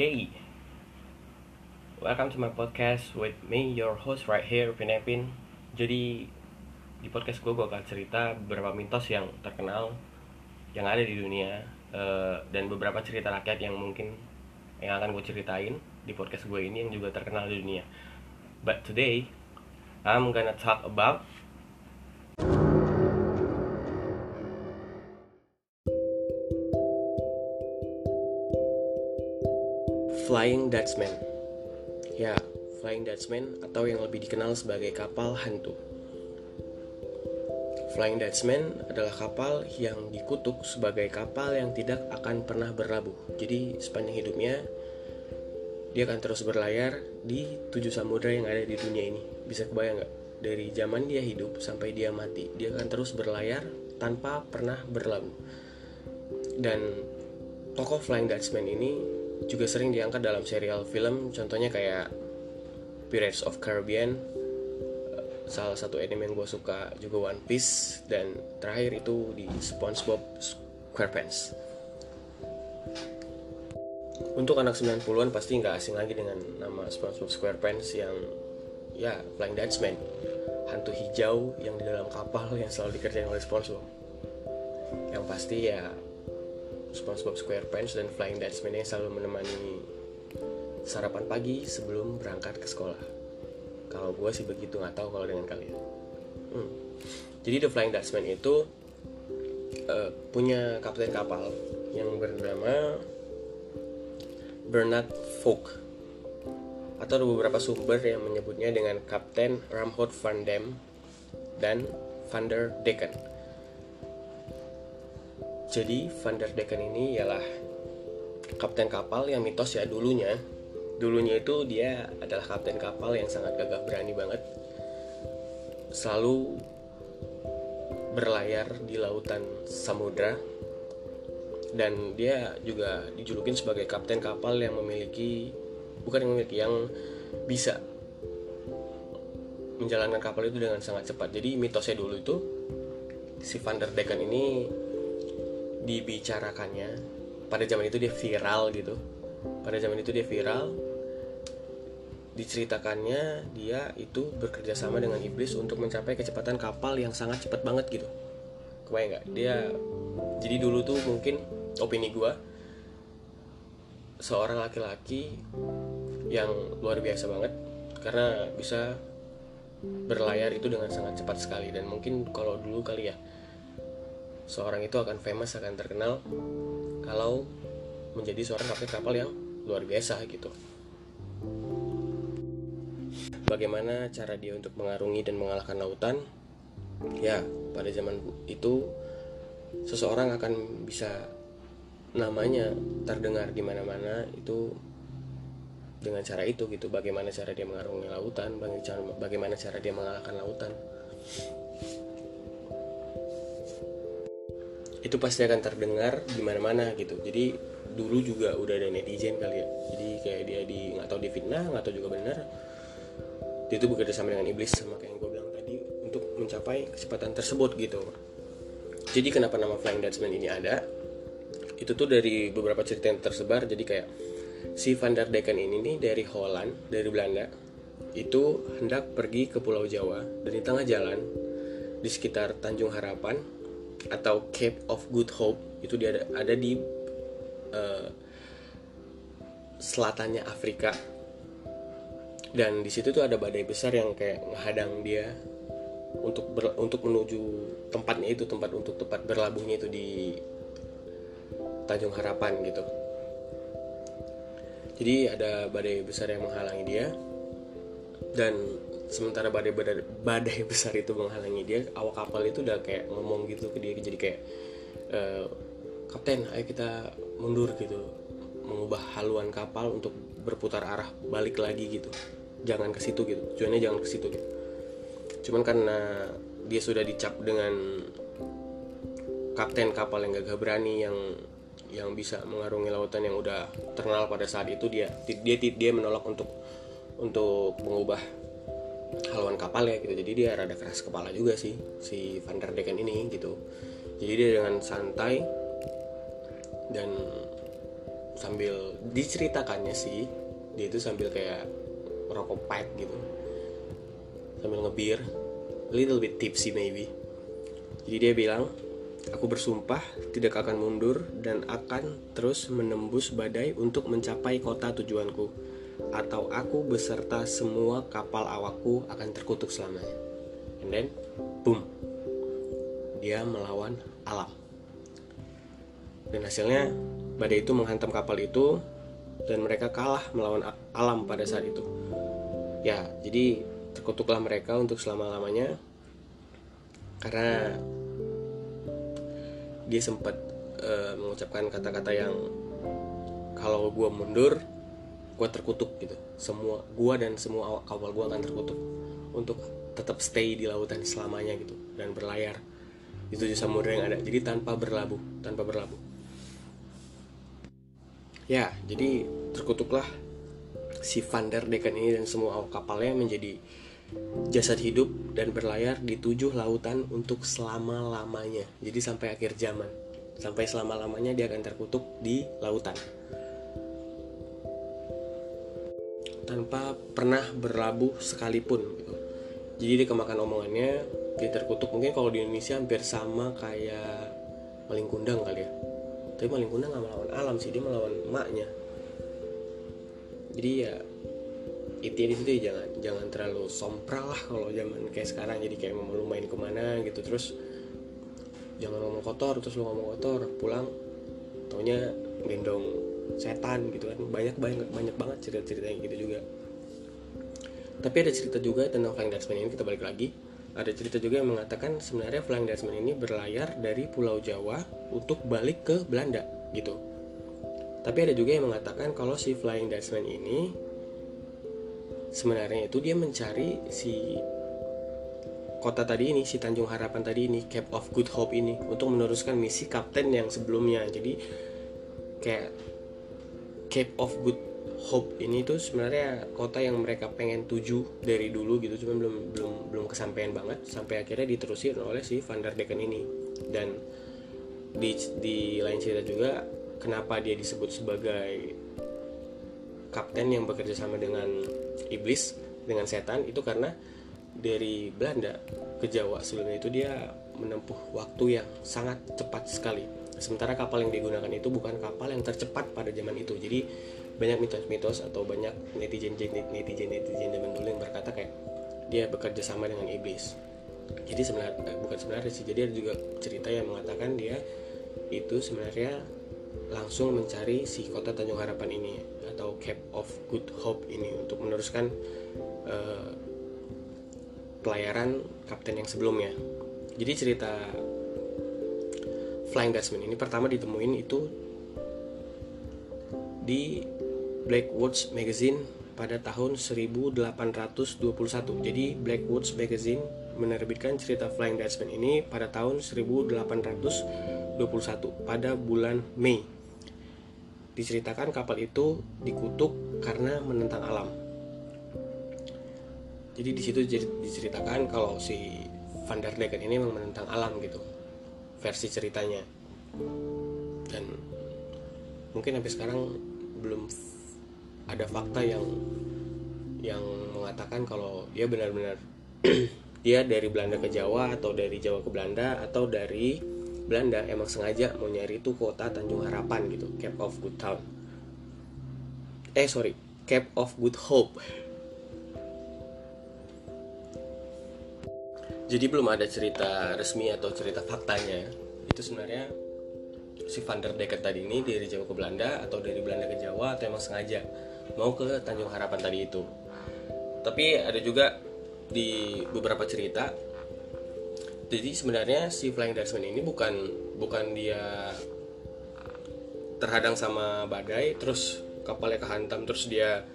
Yay! Welcome to my podcast with me, your host right here, Pinepin. Jadi di podcast gue gue akan cerita beberapa mitos yang terkenal yang ada di dunia eh, dan beberapa cerita rakyat yang mungkin yang akan gue ceritain di podcast gue ini yang juga terkenal di dunia. But today I'm gonna talk about Flying Dutchman. Ya, Flying Dutchman atau yang lebih dikenal sebagai kapal hantu. Flying Dutchman adalah kapal yang dikutuk sebagai kapal yang tidak akan pernah berlabuh. Jadi sepanjang hidupnya dia akan terus berlayar di tujuh samudra yang ada di dunia ini. Bisa kebayang nggak? Dari zaman dia hidup sampai dia mati, dia akan terus berlayar tanpa pernah berlabuh. Dan tokoh Flying Dutchman ini juga sering diangkat dalam serial film, contohnya kayak Pirates of Caribbean, eh, salah satu anime yang gue suka juga One Piece, dan terakhir itu di SpongeBob SquarePants. Untuk anak 90-an pasti nggak asing lagi dengan nama SpongeBob SquarePants yang ya Flying Dutchman, hantu hijau yang di dalam kapal yang selalu dikerjain oleh SpongeBob. Yang pasti ya SpongeBob SquarePants dan Flying Dutchman yang selalu menemani sarapan pagi sebelum berangkat ke sekolah. Kalau gue sih begitu nggak tahu kalau dengan kalian. Hmm. Jadi The Flying Dutchman itu uh, punya kapten kapal yang bernama Bernard Fogg atau ada beberapa sumber yang menyebutnya dengan Kapten Ramhot van Dam dan Van der Decken. Jadi Van der Decken ini ialah kapten kapal yang mitos ya dulunya. Dulunya itu dia adalah kapten kapal yang sangat gagah berani banget. Selalu berlayar di lautan samudra dan dia juga dijulukin sebagai kapten kapal yang memiliki bukan yang memiliki yang bisa menjalankan kapal itu dengan sangat cepat. Jadi mitosnya dulu itu si Van der Decken ini dibicarakannya. Pada zaman itu dia viral gitu. Pada zaman itu dia viral. Diceritakannya dia itu bekerja sama dengan iblis untuk mencapai kecepatan kapal yang sangat cepat banget gitu. Kebayang nggak? Dia jadi dulu tuh mungkin opini gua seorang laki-laki yang luar biasa banget karena bisa berlayar itu dengan sangat cepat sekali. Dan mungkin kalau dulu kali ya seorang itu akan famous akan terkenal kalau menjadi seorang kapten kapal yang luar biasa gitu. Bagaimana cara dia untuk mengarungi dan mengalahkan lautan? Ya, pada zaman itu seseorang akan bisa namanya terdengar di mana-mana itu dengan cara itu gitu. Bagaimana cara dia mengarungi lautan? Bagaimana cara dia mengalahkan lautan? Itu pasti akan terdengar di mana-mana gitu. Jadi dulu juga udah ada netizen kali ya. Jadi kayak dia di nggak tahu di fitnah nggak tahu juga benar dia itu bekerja sama dengan iblis sama kayak yang gue bilang tadi untuk mencapai kecepatan tersebut gitu. Jadi kenapa nama Flying Dutchman ini ada? Itu tuh dari beberapa cerita yang tersebar. Jadi kayak si Van der Decken ini nih dari Holland dari Belanda itu hendak pergi ke Pulau Jawa. Dan di tengah jalan di sekitar Tanjung Harapan atau Cape of Good Hope itu dia ada, ada di uh, selatannya Afrika. Dan di situ tuh ada badai besar yang kayak menghadang dia untuk ber, untuk menuju tempatnya itu tempat untuk tempat berlabuhnya itu di Tanjung Harapan gitu. Jadi ada badai besar yang menghalangi dia. Dan sementara badai, badai badai besar itu menghalangi dia awak kapal itu udah kayak ngomong gitu ke dia jadi kayak e, kapten ayo kita mundur gitu. Mengubah haluan kapal untuk berputar arah balik lagi gitu. Jangan ke situ gitu tujuannya jangan ke situ gitu. Cuman karena dia sudah dicap dengan kapten kapal yang gagah berani yang yang bisa mengarungi lautan yang udah terkenal pada saat itu dia dia dia menolak untuk untuk mengubah haluan kapal ya gitu. Jadi dia rada keras kepala juga sih si Van der Decken ini gitu. Jadi dia dengan santai dan sambil diceritakannya sih dia itu sambil kayak rokok pipe gitu. Sambil ngebir little bit tipsy maybe. Jadi dia bilang aku bersumpah tidak akan mundur dan akan terus menembus badai untuk mencapai kota tujuanku atau aku beserta semua kapal awakku akan terkutuk selamanya. And then boom. Dia melawan alam. Dan hasilnya badai itu menghantam kapal itu dan mereka kalah melawan alam pada saat itu. Ya jadi terkutuklah mereka untuk selama-lamanya karena dia sempat uh, mengucapkan kata-kata yang kalau gue mundur gue terkutuk gitu semua gue dan semua kapal gue akan terkutuk untuk tetap stay di lautan selamanya gitu dan berlayar di tujuh samudera yang ada jadi tanpa berlabuh tanpa berlabuh ya jadi terkutuklah si Van der ini dan semua awak kapalnya menjadi jasad hidup dan berlayar di tujuh lautan untuk selama-lamanya. Jadi sampai akhir zaman. Sampai selama-lamanya dia akan terkutuk di lautan. Tanpa pernah berlabuh sekalipun gitu. Jadi dia kemakan omongannya, dia terkutuk mungkin kalau di Indonesia hampir sama kayak maling kundang kali ya. Tapi maling kundang gak melawan alam sih, dia melawan emaknya. Jadi ya itu di situ ya jangan jangan terlalu sompral lah kalau zaman kayak sekarang jadi kayak mau lu main ke mana gitu terus jangan ngomong kotor terus lu ngomong kotor pulang taunya gendong setan gitu kan. Banyak banyak banyak banget cerita cerita yang gitu juga. Tapi ada cerita juga tentang Flying Dutchman ini kita balik lagi. Ada cerita juga yang mengatakan sebenarnya Flying Dutchman ini berlayar dari Pulau Jawa untuk balik ke Belanda gitu. Tapi ada juga yang mengatakan kalau si Flying Dutchman ini sebenarnya itu dia mencari si kota tadi ini si Tanjung Harapan tadi ini Cape of Good Hope ini untuk meneruskan misi kapten yang sebelumnya. Jadi kayak Cape of Good Hope ini tuh sebenarnya kota yang mereka pengen tuju dari dulu gitu cuma belum belum belum kesampaian banget sampai akhirnya diterusin oleh si Van der Decken ini. Dan di di lain cerita juga kenapa dia disebut sebagai kapten yang bekerja sama dengan iblis dengan setan itu karena dari Belanda ke Jawa sebelumnya itu dia menempuh waktu yang sangat cepat sekali sementara kapal yang digunakan itu bukan kapal yang tercepat pada zaman itu jadi banyak mitos-mitos atau banyak netizen netizen netizen zaman dulu yang berkata kayak dia bekerja sama dengan iblis jadi sebenarnya eh, bukan sebenarnya sih jadi ada juga cerita yang mengatakan dia itu sebenarnya langsung mencari si kota Tanjung Harapan ini atau Cape of Good Hope ini untuk meneruskan uh, pelayaran kapten yang sebelumnya. Jadi cerita Flying Dutchman ini pertama ditemuin itu di Blackwoods Magazine pada tahun 1821. Jadi Blackwoods Magazine menerbitkan cerita Flying Dutchman ini pada tahun 1821 pada bulan Mei diceritakan kapal itu dikutuk karena menentang alam. Jadi di situ diceritakan kalau si Van der Decken ini memang menentang alam gitu versi ceritanya. Dan mungkin sampai sekarang belum ada fakta yang yang mengatakan kalau dia benar-benar dia dari Belanda ke Jawa atau dari Jawa ke Belanda atau dari Belanda emang sengaja mau nyari itu kota Tanjung Harapan gitu Cape of Good Town eh sorry Cape of Good Hope jadi belum ada cerita resmi atau cerita faktanya. Itu sebenarnya si Van der Decken tadi ini dari Jawa ke Belanda atau dari Belanda ke Jawa atau emang sengaja mau ke Tanjung Harapan tadi itu. Tapi ada juga di beberapa cerita jadi sebenarnya si Flying Dutchman ini bukan bukan dia terhadang sama badai terus kapalnya kehantam terus dia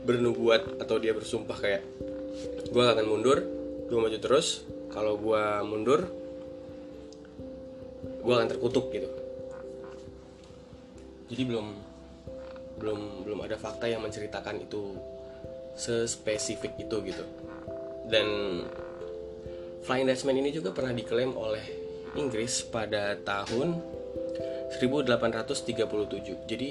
bernubuat atau dia bersumpah kayak gue akan mundur gue maju terus kalau gue mundur gue akan terkutuk gitu. Jadi belum belum belum ada fakta yang menceritakan itu sespesifik itu gitu. Dan Flying Dutchman ini juga pernah diklaim oleh Inggris pada tahun 1837 jadi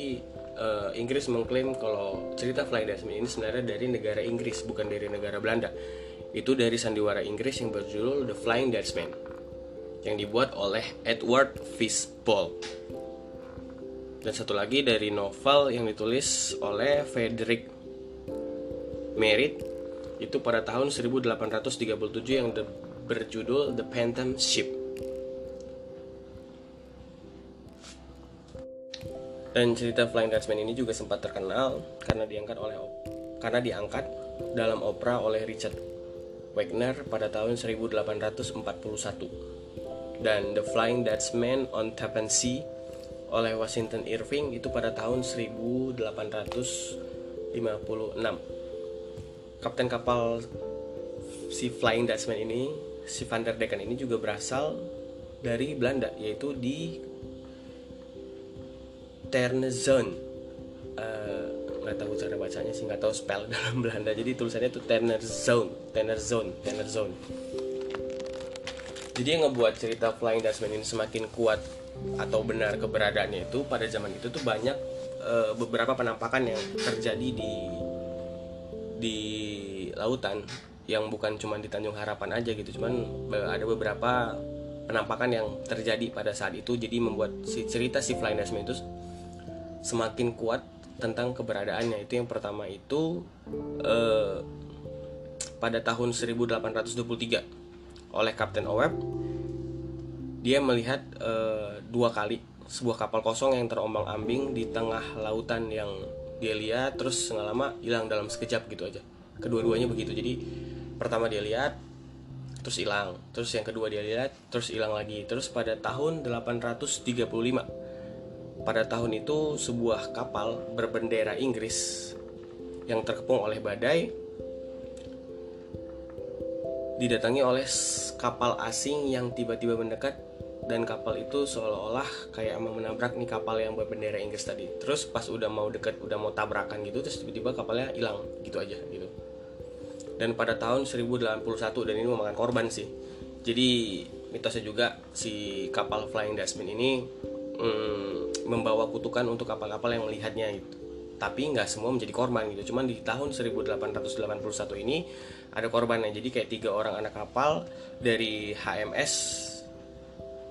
uh, Inggris mengklaim kalau cerita Flying Dutchman ini sebenarnya dari negara Inggris bukan dari negara Belanda itu dari sandiwara Inggris yang berjudul The Flying Dutchman yang dibuat oleh Edward Fishball. Dan satu lagi dari novel yang ditulis oleh Frederick Merritt itu pada tahun 1837 yang berjudul The Phantom Ship. Dan cerita Flying Dutchman ini juga sempat terkenal karena diangkat oleh karena diangkat dalam opera oleh Richard Wagner pada tahun 1841 dan The Flying Dutchman on Tappan Sea oleh Washington Irving itu pada tahun 1856 kapten kapal si Flying Dutchman ini si Van der Decken ini juga berasal dari Belanda yaitu di Ternezon uh, nggak tahu cara bacanya sih nggak tahu spell dalam Belanda. Jadi tulisannya itu Ternezon Ternezon Ternezon jadi yang ngebuat cerita Flying Dutchman ini semakin kuat atau benar keberadaannya itu pada zaman itu tuh banyak uh, beberapa penampakan yang terjadi di di lautan yang bukan cuma di Tanjung Harapan aja gitu. Cuman ada beberapa penampakan yang terjadi pada saat itu. Jadi membuat si cerita si Flying Dutchman itu semakin kuat tentang keberadaannya. Itu yang pertama itu eh, pada tahun 1823 oleh Kapten Oweb dia melihat eh, dua kali sebuah kapal kosong yang terombang-ambing di tengah lautan yang dia lihat terus nggak lama hilang dalam sekejap gitu aja. Kedua-duanya begitu. Jadi pertama dia lihat terus hilang. Terus yang kedua dia lihat terus hilang lagi. Terus pada tahun 835 pada tahun itu sebuah kapal berbendera Inggris yang terkepung oleh badai didatangi oleh kapal asing yang tiba-tiba mendekat dan kapal itu seolah-olah kayak mau menabrak nih kapal yang berbendera Inggris tadi. Terus pas udah mau deket, udah mau tabrakan gitu, terus tiba-tiba kapalnya hilang gitu aja gitu. Dan pada tahun 1081 dan ini memakan korban sih. Jadi mitosnya juga si kapal Flying Dutchman ini hmm, membawa kutukan untuk kapal-kapal yang melihatnya gitu. Tapi nggak semua menjadi korban gitu. Cuman di tahun 1881 ini ada korbannya. Jadi kayak tiga orang anak kapal dari HMS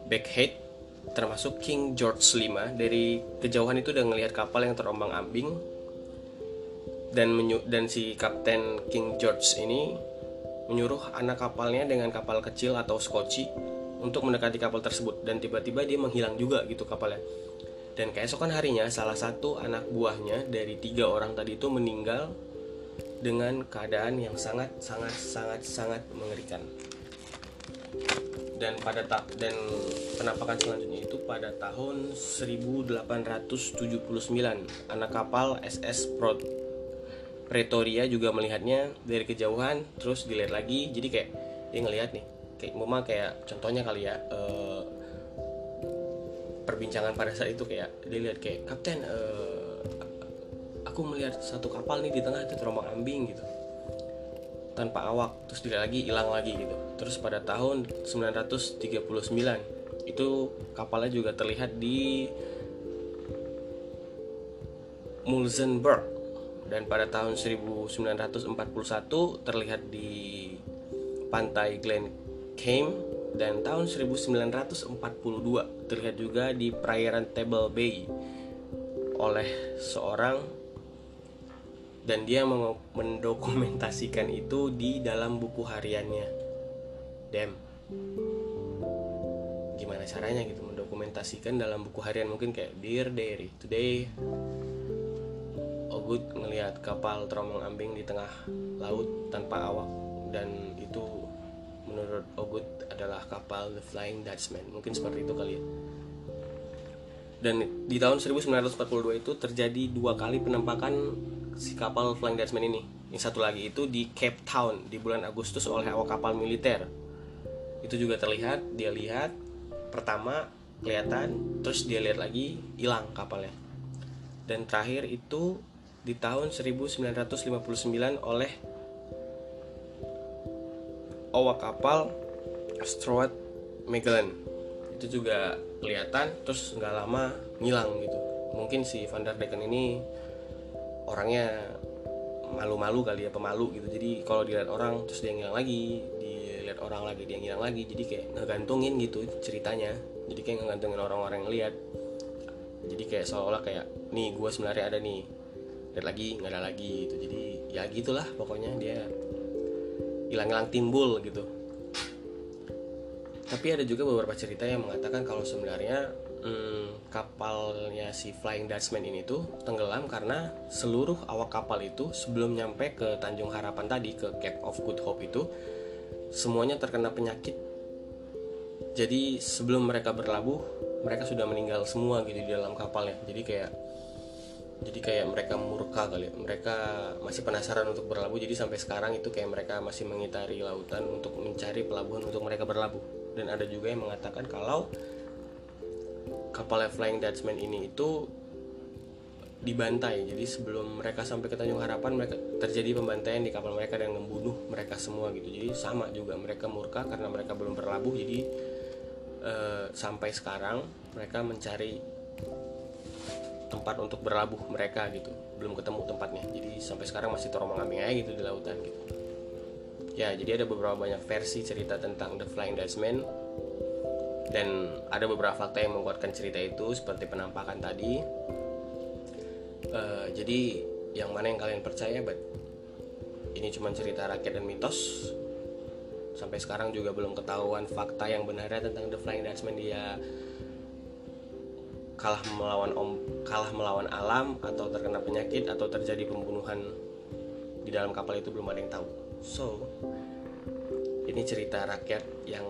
Backhead termasuk King George V dari kejauhan itu udah ngelihat kapal yang terombang ambing dan menyu dan si Kapten King George ini menyuruh anak kapalnya dengan kapal kecil atau skoci untuk mendekati kapal tersebut. Dan tiba-tiba dia menghilang juga gitu kapalnya. Dan keesokan harinya salah satu anak buahnya dari tiga orang tadi itu meninggal dengan keadaan yang sangat sangat sangat sangat mengerikan. Dan pada tak dan penampakan selanjutnya itu pada tahun 1879 anak kapal SS Pro Pretoria juga melihatnya dari kejauhan terus dilihat lagi. Jadi kayak dia ngelihat nih kayak mama kayak contohnya kali ya uh, perbincangan pada saat itu kayak dia lihat kayak kapten uh, aku melihat satu kapal nih di tengah itu terombang ambing gitu. Tanpa awak terus dilihat lagi hilang lagi gitu. Terus pada tahun 939 itu kapalnya juga terlihat di Mulzenberg. Dan pada tahun 1941 terlihat di pantai Glen Came dan tahun 1942 terlihat juga di perairan Table Bay oleh seorang dan dia mendokumentasikan itu di dalam buku hariannya. Dem. Gimana caranya gitu mendokumentasikan dalam buku harian mungkin kayak Dear Diary Today Ogut ngelihat kapal terombang ambing di tengah laut tanpa awak dan itu menurut Ogut adalah kapal The Flying Dutchman. Mungkin seperti itu kali ya. Dan di tahun 1942 itu terjadi dua kali penampakan si kapal Flying Dutchman ini. Yang satu lagi itu di Cape Town di bulan Agustus oleh awak kapal militer. Itu juga terlihat dia lihat pertama kelihatan terus dia lihat lagi hilang kapalnya. Dan terakhir itu di tahun 1959 oleh awak kapal Stuart Magellan. Itu juga kelihatan terus nggak lama ngilang gitu. Mungkin si Van der Decken ini orangnya malu-malu kali ya pemalu gitu. Jadi kalau dilihat orang terus dia ngilang lagi dilihat orang lagi dia ngilang lagi jadi kayak ngegantungin gitu ceritanya. Jadi kayak ngegantungin orang-orang yang lihat. Jadi kayak seolah-olah kayak nih gue sebenarnya ada nih. Lihat lagi nggak ada lagi gitu. Jadi ya gitulah pokoknya dia hilang-hilang timbul gitu tapi ada juga beberapa cerita yang mengatakan kalau sebenarnya hmm, kapalnya si Flying Dutchman ini tuh tenggelam karena seluruh awak kapal itu sebelum nyampe ke Tanjung Harapan tadi ke Cape of Good Hope itu semuanya terkena penyakit. Jadi sebelum mereka berlabuh, mereka sudah meninggal semua gitu di dalam kapalnya. Jadi kayak jadi kayak mereka murka kali ya. mereka masih penasaran untuk berlabuh. Jadi sampai sekarang itu kayak mereka masih mengitari lautan untuk mencari pelabuhan untuk mereka berlabuh. Dan ada juga yang mengatakan kalau kapal Flying Dutchman ini itu dibantai. Jadi sebelum mereka sampai ke Tanjung Harapan mereka terjadi pembantaian di kapal mereka dan membunuh mereka semua gitu. Jadi sama juga mereka murka karena mereka belum berlabuh. Jadi eh, sampai sekarang mereka mencari tempat untuk berlabuh mereka gitu. Belum ketemu tempatnya. Jadi sampai sekarang masih teromong ambing aja gitu di lautan gitu. Ya jadi ada beberapa banyak versi cerita tentang The Flying Dutchman. Dan ada beberapa fakta yang menguatkan cerita itu seperti penampakan tadi. Uh, jadi yang mana yang kalian percaya but ini cuma cerita rakyat dan mitos. Sampai sekarang juga belum ketahuan fakta yang benarnya tentang The Flying Dutchman. Dia kalah melawan om kalah melawan alam atau terkena penyakit atau terjadi pembunuhan di dalam kapal itu belum ada yang tahu. So ini cerita rakyat yang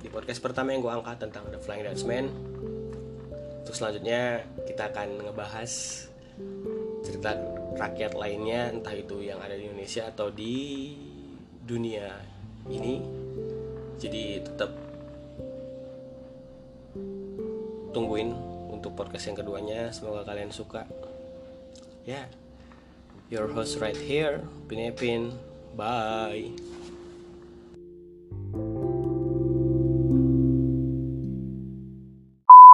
di podcast pertama yang gue angkat tentang The Flying Dutchman. Untuk selanjutnya kita akan ngebahas cerita rakyat lainnya entah itu yang ada di Indonesia atau di dunia ini. Jadi tetap tungguin untuk podcast yang keduanya. Semoga kalian suka. Ya. Yeah. your host right here Pinepin. Bye